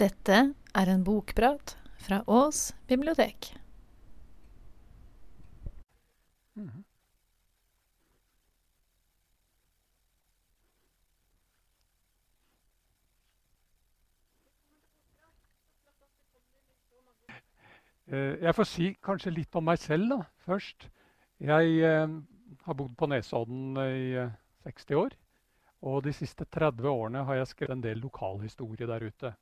Dette er en bokprat fra Ås bibliotek. Eh, Jeg får si kanskje litt om meg selv da, først. Jeg eh, har bodd på Nesodden i eh, 60 år. Og de siste 30 årene har jeg skrevet en del lokalhistorie der ute.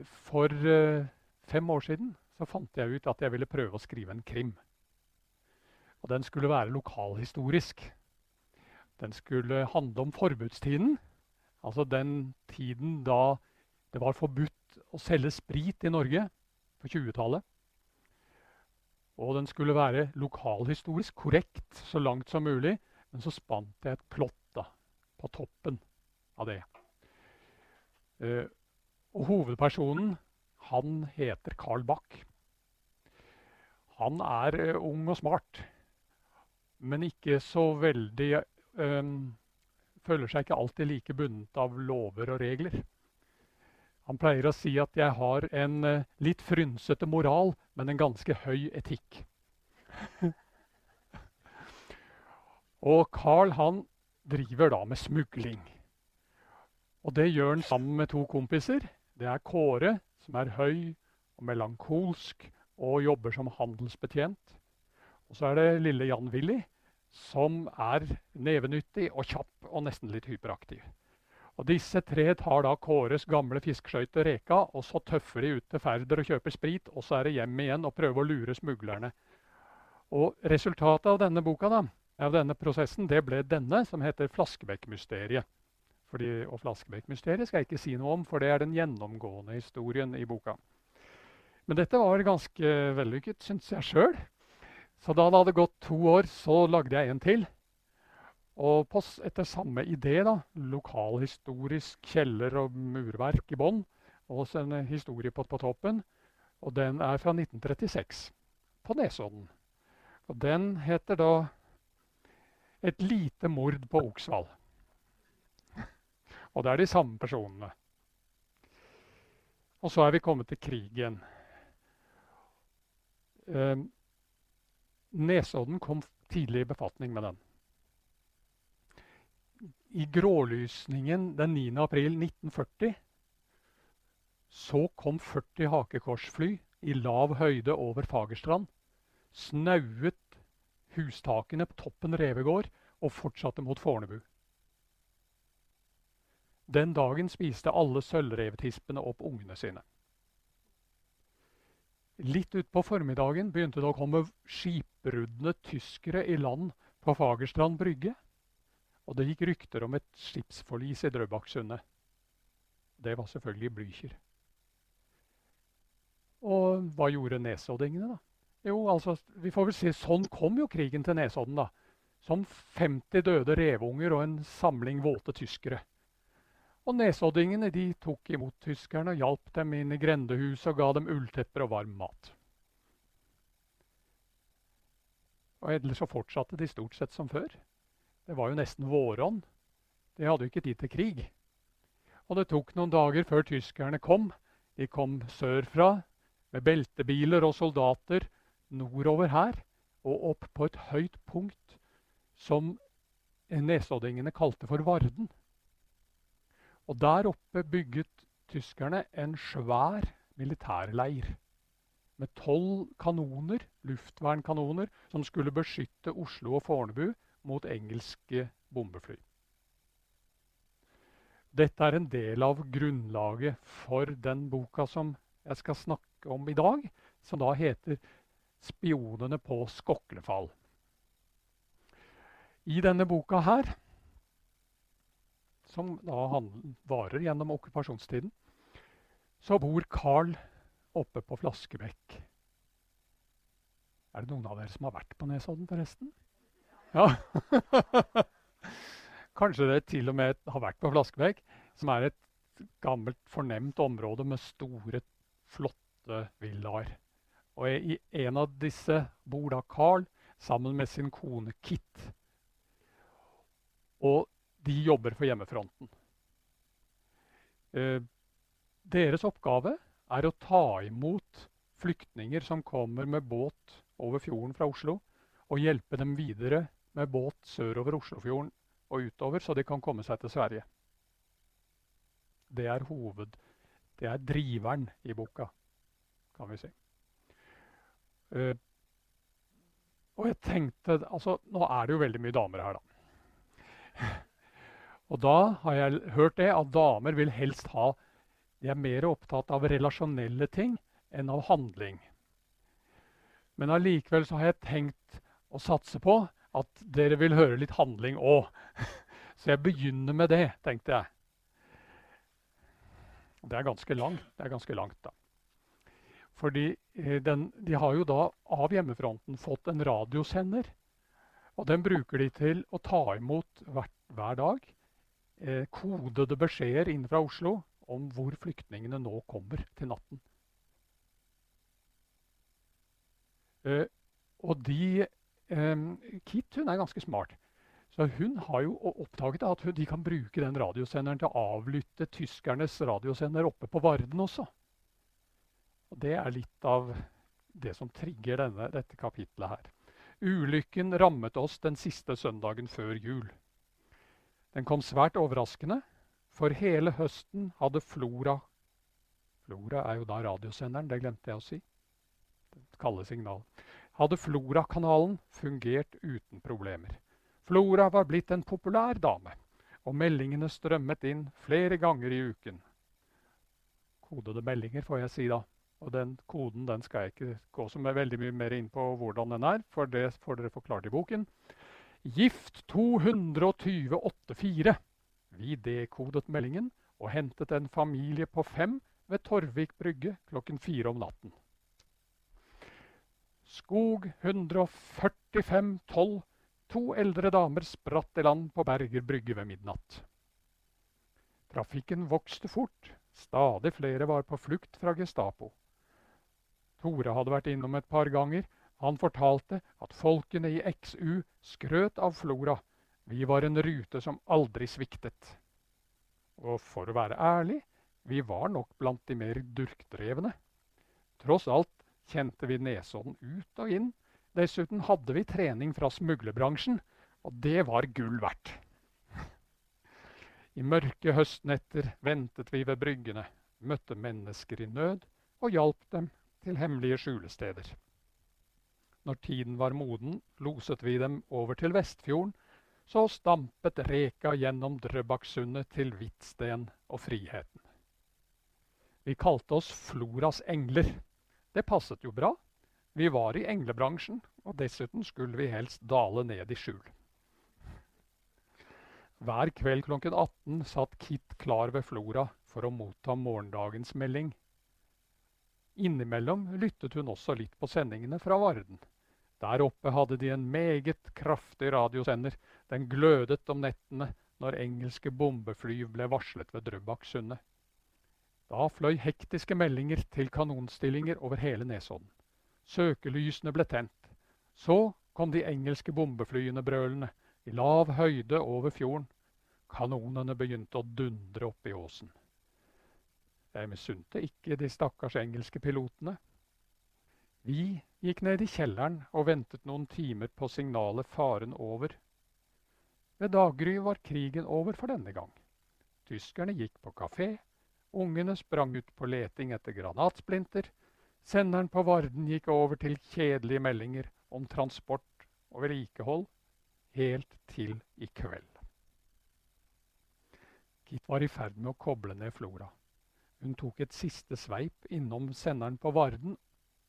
For eh, fem år siden så fant jeg ut at jeg ville prøve å skrive en krim. Og den skulle være lokalhistorisk. Den skulle handle om forbudstiden. Altså den tiden da det var forbudt å selge sprit i Norge på 20-tallet. Og den skulle være lokalhistorisk korrekt så langt som mulig. Men så spant jeg et plott da, på toppen av det. Eh, og hovedpersonen, han heter Carl Bach. Han er eh, ung og smart, men ikke så veldig um, Føler seg ikke alltid like bundet av lover og regler. Han pleier å si at jeg har en eh, litt frynsete moral, men en ganske høy etikk. og Carl han driver da med smugling. Og det gjør han sammen med to kompiser. Det er Kåre, som er høy og melankolsk og jobber som handelsbetjent. Og så er det lille Jan Willy, som er nevenyttig og kjapp og nesten litt hyperaktiv. Og Disse tre tar da Kåres gamle fiskeskøyte Reka, og så tøffer de ut til Færder og kjøper sprit. Og så er det hjem igjen og prøve å lure smuglerne. Og Resultatet av denne boka da, av denne prosessen det ble denne, som heter Flaskebekk-mysteriet. Fordi, og Flaskebekk-mysteriet skal jeg ikke si noe om, for det er den gjennomgående historien i boka. Men dette var ganske vellykket, syns jeg sjøl. Så da det hadde gått to år, så lagde jeg en til. Og på, etter samme idé, da, lokalhistorisk kjeller og murverk i bånn, og en historie på, toppen. Og den er fra 1936, på Nesodden. Og den heter da 'Et lite mord på Oksvall'. Og det er de samme personene. Og så er vi kommet til krigen. Eh, Nesodden kom tidlig i befatning med den. I grålysningen den 9. april 1940 så kom 40 hakekorsfly i lav høyde over Fagerstrand. Snauet hustakene på toppen Revegård og fortsatte mot Fornebu. Den dagen spiste alle sølvrevtispene opp ungene sine. Litt utpå formiddagen begynte det å komme skipbrudne tyskere i land på Fagerstrand brygge. Og det gikk rykter om et skipsforlis i Drøbaksundet. Det var selvfølgelig Blücher. Og hva gjorde nesoddingene, da? Jo, altså, vi får vel si Sånn kom jo krigen til Nesodden. da. Som 50 døde reveunger og en samling våte tyskere. Og nesoddingene de tok imot tyskerne og hjalp dem inn i grendehuset og ga dem ulltepper og varm mat. Og Ellers så fortsatte de stort sett som før. Det var jo nesten våronn. De hadde jo ikke tid til krig. Og det tok noen dager før tyskerne kom. De kom sørfra med beltebiler og soldater nordover her og opp på et høyt punkt som nesoddingene kalte for Varden. Og der oppe bygget tyskerne en svær militærleir med tolv kanoner, luftvernkanoner, som skulle beskytte Oslo og Fornebu mot engelske bombefly. Dette er en del av grunnlaget for den boka som jeg skal snakke om i dag, som da heter 'Spionene på Skoklefall'. I denne boka her, som da varer gjennom okkupasjonstiden, så bor Carl oppe på Flaskebekk. Er det noen av dere som har vært på Nesodden, forresten? Ja. Kanskje det til og med har vært på Flaskebekk, som er et gammelt, fornemt område med store, flotte villaer. Og i en av disse bor da Carl sammen med sin kone Kit. Og de jobber for hjemmefronten. Eh, Deres oppgave er å ta imot flyktninger som kommer med båt over fjorden fra Oslo, og hjelpe dem videre med båt sørover Oslofjorden og utover, så de kan komme seg til Sverige. Det er hoved... Det er driveren i boka, kan vi si. Eh, og jeg tenkte altså, Nå er det jo veldig mye damer her, da. Og da har jeg hørt det at damer vil helst ha De er mer opptatt av relasjonelle ting enn av handling. Men allikevel så har jeg tenkt å satse på at dere vil høre litt handling òg. Så jeg begynner med det, tenkte jeg. Det er ganske langt, det er ganske langt da. Fordi eh, den, de har jo da av hjemmefronten fått en radiosender. Og den bruker de til å ta imot hver, hver dag eh, kodede beskjeder inn fra Oslo om hvor flyktningene nå kommer til natten. Eh, og de eh, Kit hun er ganske smart. Så hun har jo oppdaget at hun, de kan bruke den radiosenderen til å avlytte tyskernes radiosender oppe på Varden også. Og Det er litt av det som trigger denne, dette kapitlet her. Ulykken rammet oss den siste søndagen før jul. Den kom svært overraskende, for hele høsten hadde Flora Flora er jo da radiosenderen, det glemte jeg å si. Kalde signal. Hadde Flora-kanalen fungert uten problemer. Flora var blitt en populær dame, og meldingene strømmet inn flere ganger i uken. Kodede meldinger, får jeg si da. Og den koden den skal jeg ikke gå så veldig mye mer inn på hvordan den er, for det får dere forklart i boken. Gift 228.4. Vi dekodet meldingen og hentet en familie på fem ved Torvik brygge klokken fire om natten. Skog 145.12. To eldre damer spratt i land på Berger brygge ved midnatt. Trafikken vokste fort. Stadig flere var på flukt fra Gestapo. Tore hadde vært innom et par ganger. Han fortalte at folkene i XU skrøt av Flora. Vi var en rute som aldri sviktet. Og for å være ærlig, vi var nok blant de mer durkdrevne. Tross alt kjente vi Nesodden ut og inn. Dessuten hadde vi trening fra smuglerbransjen, og det var gull verdt. I mørke høstnetter ventet vi ved bryggene, møtte mennesker i nød og hjalp dem til hemmelige skjulesteder. Når tiden var moden, loset vi dem over til Vestfjorden, så stampet reka gjennom Drøbaksundet til Hvitsten og Friheten. Vi kalte oss Floras engler. Det passet jo bra. Vi var i englebransjen, og dessuten skulle vi helst dale ned i skjul. Hver kveld klokken 18 satt Kit klar ved Flora for å motta morgendagens melding. Innimellom lyttet hun også litt på sendingene fra Varden. Der oppe hadde de en meget kraftig radiosender. Den glødet om nettene når engelske bombefly ble varslet ved Drøbaksundet. Da fløy hektiske meldinger til kanonstillinger over hele Nesodden. Søkelysene ble tent. Så kom de engelske bombeflyene brølende, i lav høyde over fjorden. Kanonene begynte å dundre opp i åsen. Jeg misunte ikke de stakkars engelske pilotene. Vi gikk ned i kjelleren og ventet noen timer på signalet 'faren over'. Ved daggry var krigen over for denne gang. Tyskerne gikk på kafé, ungene sprang ut på leting etter granatsplinter, senderen på Varden gikk over til kjedelige meldinger om transport og vedlikehold, helt til i kveld. Kit var i ferd med å koble ned Flora. Hun tok et siste sveip innom senderen på Varden,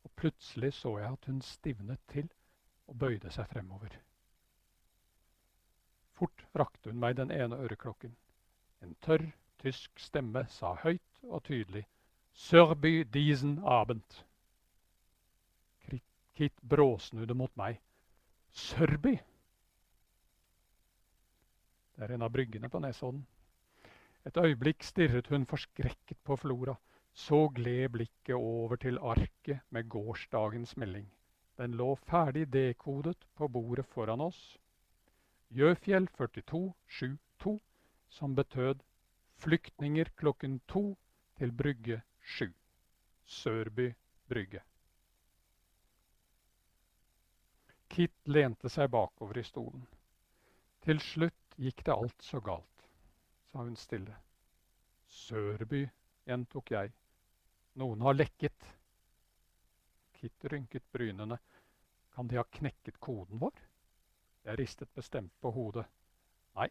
og plutselig så jeg at hun stivnet til og bøyde seg fremover. Fort rakte hun meg den ene øreklokken. En tørr, tysk stemme sa høyt og tydelig Sørby diesen Abend. Kit bråsnudde mot meg. Sørby? Det er en av bryggene på Nesodden. Et øyeblikk stirret hun forskrekket på Flora. Så gled blikket over til arket med gårsdagens melding. Den lå ferdig dekodet på bordet foran oss. Jøfjell 4272, som betød flyktninger klokken to til brygge 7. Sørby brygge. Kit lente seg bakover i stolen. Til slutt gikk det alt så galt, sa hun stille. Sørby, gjentok jeg. Noen har lekket. Kit rynket brynene. Kan de ha knekket koden vår? Jeg ristet bestemt på hodet. Nei,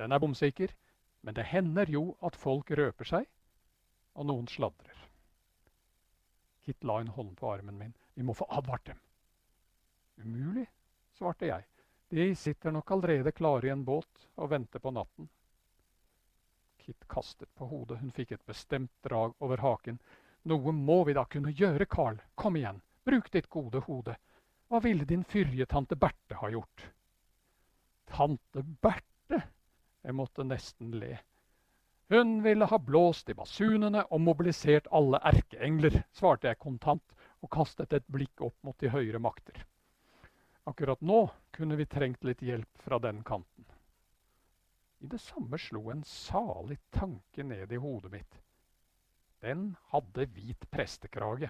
den er bomsikker, men det hender jo at folk røper seg, og noen sladrer. Kit la en hånd på armen min. Vi må få advart dem. Umulig, svarte jeg. De sitter nok allerede klare i en båt og venter på natten. Kit kastet på hodet. Hun fikk et bestemt drag over haken. Noe må vi da kunne gjøre, Carl. Kom igjen, bruk ditt gode hode. Hva ville din fyrje tante Berthe ha gjort? Tante Berthe? Jeg måtte nesten le. Hun ville ha blåst i basunene og mobilisert alle erkeengler, svarte jeg kontant og kastet et blikk opp mot de høyere makter. Akkurat nå kunne vi trengt litt hjelp fra den kanten. I det samme slo en salig tanke ned i hodet mitt. Den hadde hvit prestekrage.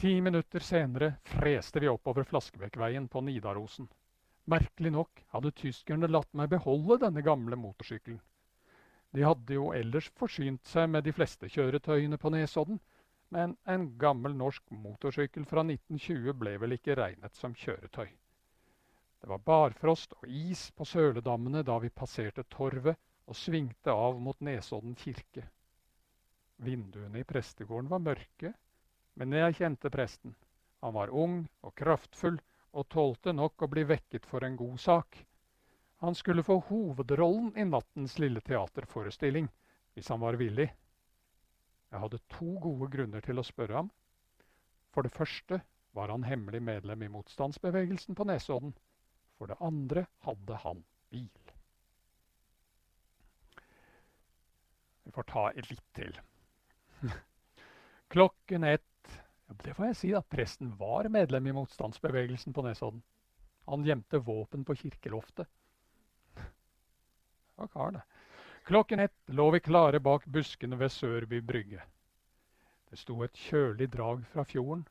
Ti minutter senere freste vi oppover Flaskebekkveien på Nidarosen. Merkelig nok hadde tyskerne latt meg beholde denne gamle motorsykkelen. De hadde jo ellers forsynt seg med de fleste kjøretøyene på Nesodden, men en gammel norsk motorsykkel fra 1920 ble vel ikke regnet som kjøretøy. Det var barfrost og is på søledammene da vi passerte torvet og svingte av mot Nesodden kirke. Vinduene i prestegården var mørke, men jeg kjente presten. Han var ung og kraftfull og tålte nok å bli vekket for en god sak. Han skulle få hovedrollen i nattens lille teaterforestilling, hvis han var villig. Jeg hadde to gode grunner til å spørre ham. For det første var han hemmelig medlem i motstandsbevegelsen på Nesodden. For det andre hadde han bil. Vi får ta litt til. Klokken ett det får jeg si, da. Presten var medlem i motstandsbevegelsen på Nesodden. Han gjemte våpen på kirkeloftet. Det var kar, det. Klokken ett lå vi klare bak buskene ved Sørby brygge. Det sto et kjølig drag fra fjorden,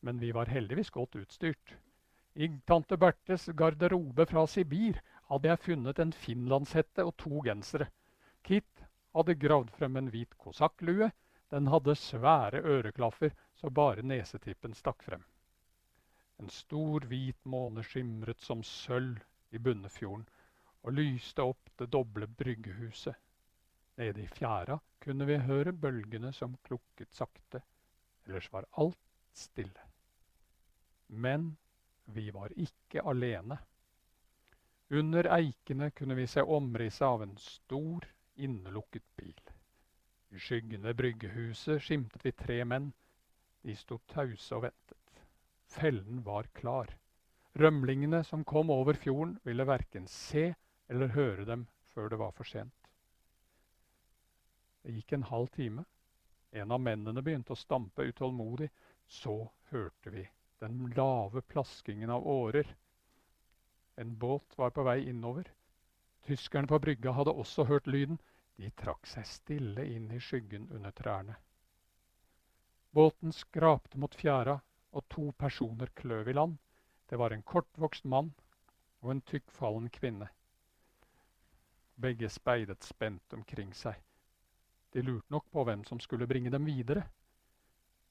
men vi var heldigvis godt utstyrt. I tante Bertes garderobe fra Sibir hadde jeg funnet en finlandshette og to gensere. Kit hadde gravd frem en hvit kosakklue. Den hadde svære øreklaffer så bare nesetippen stakk frem. En stor, hvit måne skimret som sølv i Bunnefjorden og lyste opp det doble bryggehuset. Nede i fjæra kunne vi høre bølgene som klukket sakte. Ellers var alt stille. Men vi var ikke alene. Under eikene kunne vi se omrisset av en stor, innelukket bil. I skyggen ved bryggehuset skimtet vi tre menn de sto tause og ventet. Fellen var klar. Rømlingene som kom over fjorden, ville verken se eller høre dem før det var for sent. Det gikk en halv time. En av mennene begynte å stampe utålmodig. Så hørte vi den lave plaskingen av årer. En båt var på vei innover. Tyskerne på brygga hadde også hørt lyden. De trakk seg stille inn i skyggen under trærne. Båten skrapte mot fjæra, og to personer kløv i land. Det var en kortvokst mann og en tykkfallen kvinne. Begge speidet spent omkring seg. De lurte nok på hvem som skulle bringe dem videre.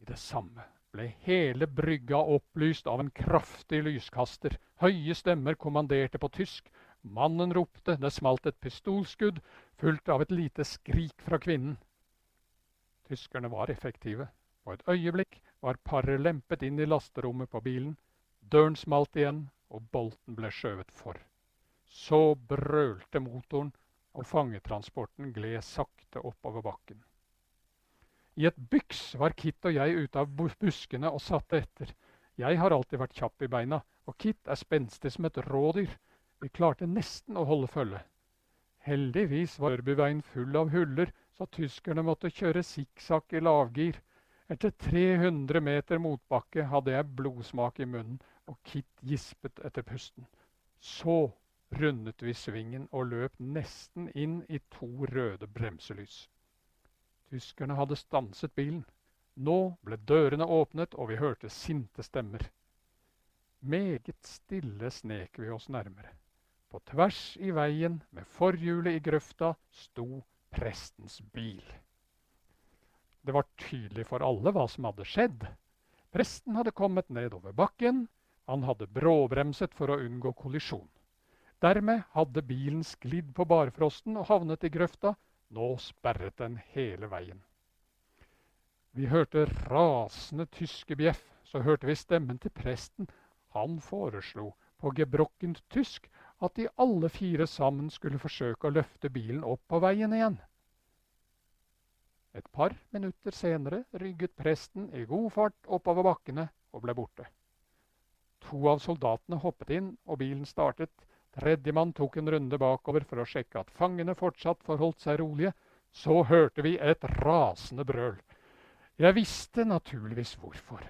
I det samme ble hele brygga opplyst av en kraftig lyskaster. Høye stemmer kommanderte på tysk. Mannen ropte, det smalt et pistolskudd, fulgt av et lite skrik fra kvinnen. Tyskerne var effektive. På et øyeblikk var paret lempet inn i lasterommet på bilen. Døren smalt igjen, og bolten ble skjøvet for. Så brølte motoren, og fangetransporten gled sakte oppover bakken. I et byks var Kit og jeg ute av buskene og satte etter. Jeg har alltid vært kjapp i beina, og Kit er spenstig som et rådyr. Vi klarte nesten å holde følge. Heldigvis var Ørbyveien full av huller, så tyskerne måtte kjøre sikksakk i lavgir. Etter 300 meter motbakke hadde jeg blodsmak i munnen, og Kit gispet etter pusten. Så rundet vi svingen og løp nesten inn i to røde bremselys. Tyskerne hadde stanset bilen. Nå ble dørene åpnet, og vi hørte sinte stemmer. Meget stille snek vi oss nærmere. På tvers i veien, med forhjulet i grøfta, sto prestens bil. Det var tydelig for alle hva som hadde skjedd. Presten hadde kommet nedover bakken. Han hadde bråbremset for å unngå kollisjon. Dermed hadde bilen sklidd på barfrosten og havnet i grøfta. Nå sperret den hele veien. Vi hørte rasende tyske bjeff. Så hørte vi stemmen til presten. Han foreslo på gebrokkent tysk at de alle fire sammen skulle forsøke å løfte bilen opp på veien igjen. Et par minutter senere rygget presten i god fart oppover bakkene og ble borte. To av soldatene hoppet inn, og bilen startet. Tredjemann tok en runde bakover for å sjekke at fangene fortsatt forholdt seg rolige. Så hørte vi et rasende brøl. Jeg visste naturligvis hvorfor.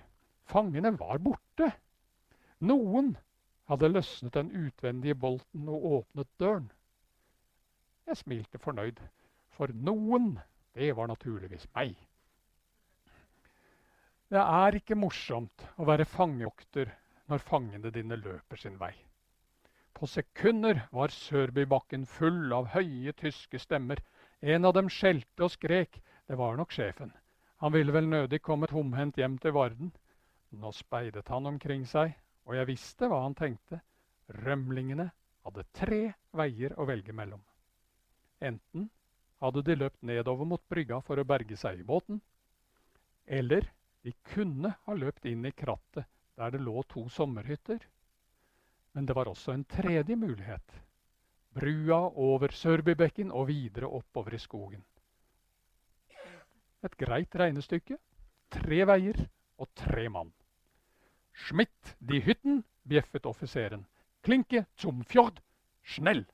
Fangene var borte. Noen hadde løsnet den utvendige bolten og åpnet døren. Jeg smilte fornøyd, for noen, det var naturligvis meg. Det er ikke morsomt å være fangevokter når fangene dine løper sin vei. På sekunder var Sørbybakken full av høye tyske stemmer. En av dem skjelte og skrek. Det var nok sjefen. Han ville vel nødig komme tomhendt hjem til Varden. Nå speidet han omkring seg, og jeg visste hva han tenkte. Rømlingene hadde tre veier å velge mellom. Enten hadde de løpt nedover mot brygga for å berge seg i båten, eller de kunne ha løpt inn i krattet der det lå to sommerhytter. Men det var også en tredje mulighet. Brua over Sørbybekken og videre oppover i skogen. Et greit regnestykke. Tre veier og tre mann. Schmidt de hytten, bjeffet offiseren. Klinke zum fjord, snell!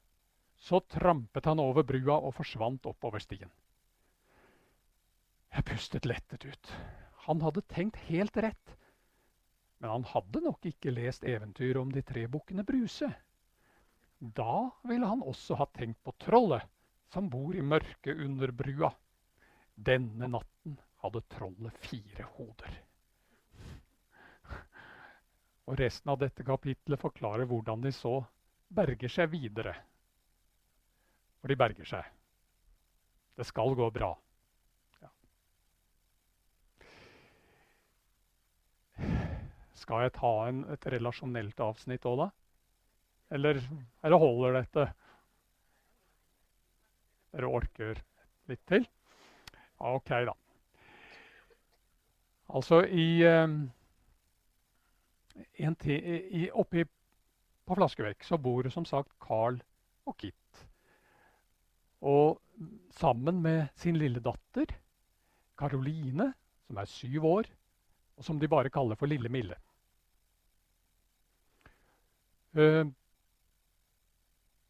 Så trampet han over brua og forsvant oppover stien. Jeg pustet lettet ut. Han hadde tenkt helt rett. Men han hadde nok ikke lest eventyret om de tre bukkene Bruse. Da ville han også ha tenkt på trollet som bor i mørket under brua. Denne natten hadde trollet fire hoder. Og resten av dette kapitlet forklarer hvordan de så berger seg videre. For de berger seg. Det skal gå bra. Skal jeg ta en, et relasjonelt avsnitt òg, da? Eller, eller holder dette? Dere orker litt til? OK, da. Altså i, um, i Oppi på Flaskeverk så bor som sagt Carl og Kit. Og sammen med sin lille datter Karoline, som er syv år, og som de bare kaller for Lille Mille. Eh,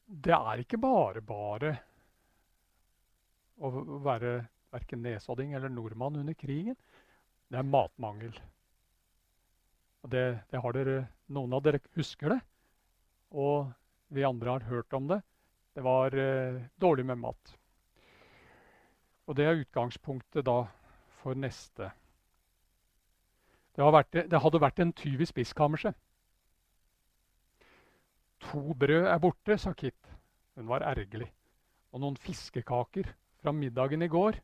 det er ikke bare bare å være verken nesodding eller nordmann under krigen. Det er matmangel. Og det, det har dere, noen av dere husker det, og vi andre har hørt om det. Det var eh, dårlig med mat. Og det er utgangspunktet da for neste. Det, vært, det hadde vært en tyv i spiskammerset. To brød er borte, sa Kit. Hun var ergerlig. Og noen fiskekaker fra middagen i går.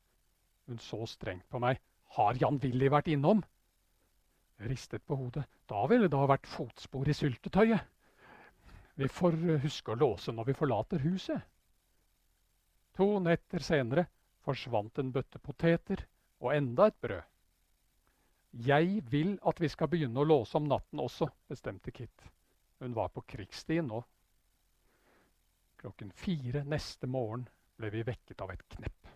Hun så strengt på meg. Har Jan Willy vært innom? Ristet på hodet. Da ville det ha vært fotspor i syltetøyet. Vi får huske å låse når vi forlater huset. To netter senere forsvant en bøtte poteter og enda et brød. Jeg vil at vi skal begynne å låse om natten også, bestemte Kit. Hun var på krigsstien nå. Klokken fire neste morgen ble vi vekket av et knepp.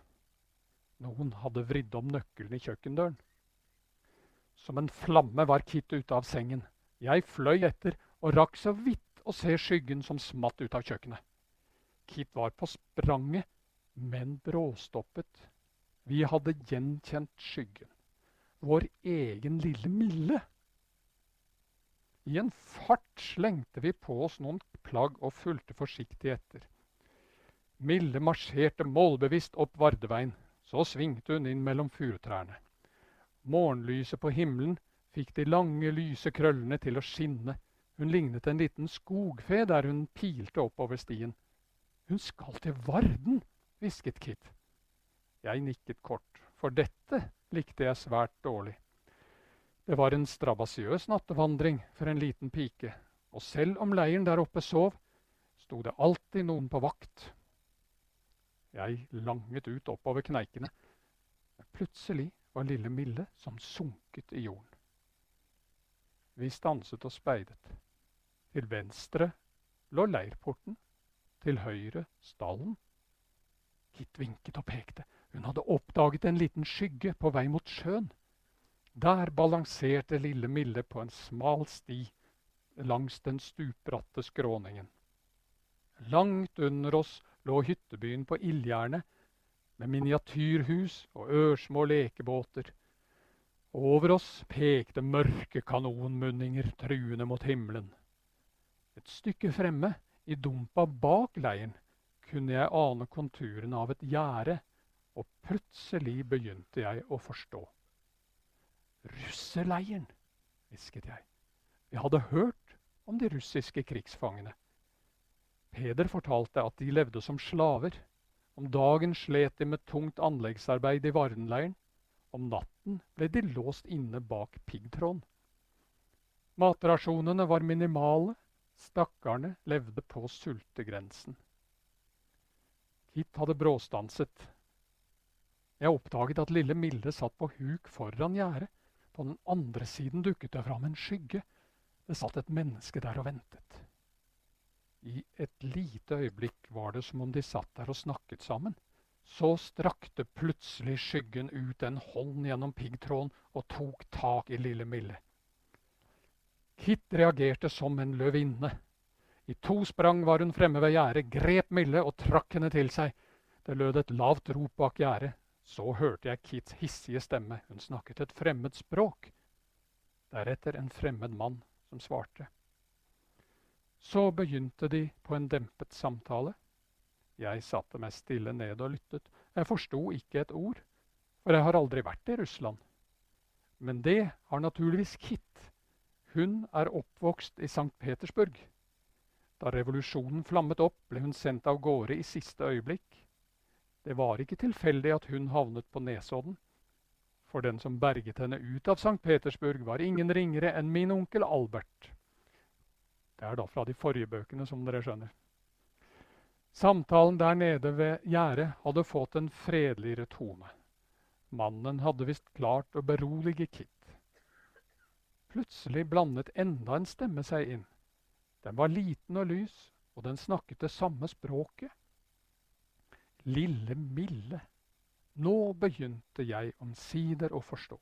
Noen hadde vridd om nøkkelen i kjøkkendøren. Som en flamme var Kit ute av sengen. Jeg fløy etter og rakk så vidt å se skyggen som smatt ut av kjøkkenet. Kit var på spranget, men bråstoppet. Vi hadde gjenkjent skyggen. Vår egen lille Mille. I en fart slengte vi på oss noen plagg og fulgte forsiktig etter. Mille marsjerte målbevisst opp Vardeveien. Så svingte hun inn mellom furutrærne. Morgenlyset på himmelen fikk de lange, lyse krøllene til å skinne. Hun lignet en liten skogfe der hun pilte oppover stien. Hun skal til Varden, hvisket Kit. Jeg nikket kort, for dette likte jeg svært dårlig. Det var en strabasiøs nattevandring for en liten pike, og selv om leiren der oppe sov, sto det alltid noen på vakt. Jeg langet ut oppover kneikene. Plutselig var lille Mille som sunket i jorden. Vi stanset og speidet. Til venstre lå leirporten, til høyre stallen. Kit vinket og pekte. Hun hadde oppdaget en liten skygge på vei mot sjøen. Der balanserte lille Mille på en smal sti langs den stupbratte skråningen. Langt under oss lå hyttebyen på Ildjernet med miniatyrhus og ørsmå lekebåter. Over oss pekte mørke kanonmunninger truende mot himmelen. Et stykke fremme, i dumpa bak leiren, kunne jeg ane konturene av et gjerde, og plutselig begynte jeg å forstå. Russerleiren, hvisket jeg. Vi hadde hørt om de russiske krigsfangene. Peder fortalte at de levde som slaver. Om dagen slet de med tungt anleggsarbeid i Vardenleiren. Om natten ble de låst inne bak piggtråden. Matrasjonene var minimale. Stakkarene levde på sultegrensen. Kit hadde bråstanset. Jeg oppdaget at lille Milde satt på huk foran gjerdet. På den andre siden dukket det fram en skygge. Det satt et menneske der og ventet. I et lite øyeblikk var det som om de satt der og snakket sammen. Så strakte plutselig skyggen ut en hånd gjennom piggtråden og tok tak i lille Mille. Kit reagerte som en løvinne. I to sprang var hun fremme ved gjerdet, grep Mille og trakk henne til seg. Det lød et lavt rop bak gjerdet. Så hørte jeg Kits hissige stemme. Hun snakket et fremmed språk. Deretter en fremmed mann som svarte. Så begynte de på en dempet samtale. Jeg satte meg stille ned og lyttet. Jeg forsto ikke et ord, for jeg har aldri vært i Russland. Men det har naturligvis Kit. Hun er oppvokst i St. Petersburg. Da revolusjonen flammet opp, ble hun sendt av gårde i siste øyeblikk. Det var ikke tilfeldig at hun havnet på Nesodden. For den som berget henne ut av St. Petersburg, var ingen ringere enn min onkel Albert. Det er da fra de forrige bøkene, som dere skjønner. Samtalen der nede ved gjerdet hadde fått en fredeligere tone. Mannen hadde visst klart å berolige Kit. Plutselig blandet enda en stemme seg inn. Den var liten og lys, og den snakket det samme språket. Lille Mille. Nå begynte jeg omsider å forstå.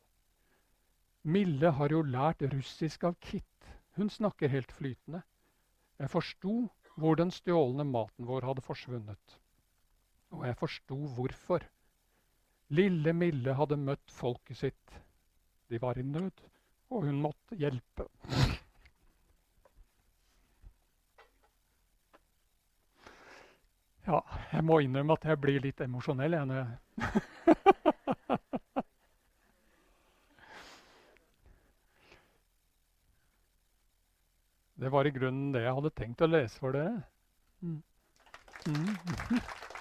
Mille har jo lært russisk av Kit. Hun snakker helt flytende. Jeg forsto hvor den stjålne maten vår hadde forsvunnet. Og jeg forsto hvorfor. Lille Mille hadde møtt folket sitt. De var i nød, og hun måtte hjelpe. Ja, jeg må innrømme at jeg blir litt emosjonell. Jeg, Det var i grunnen det jeg hadde tenkt å lese for dere. Mm. Mm.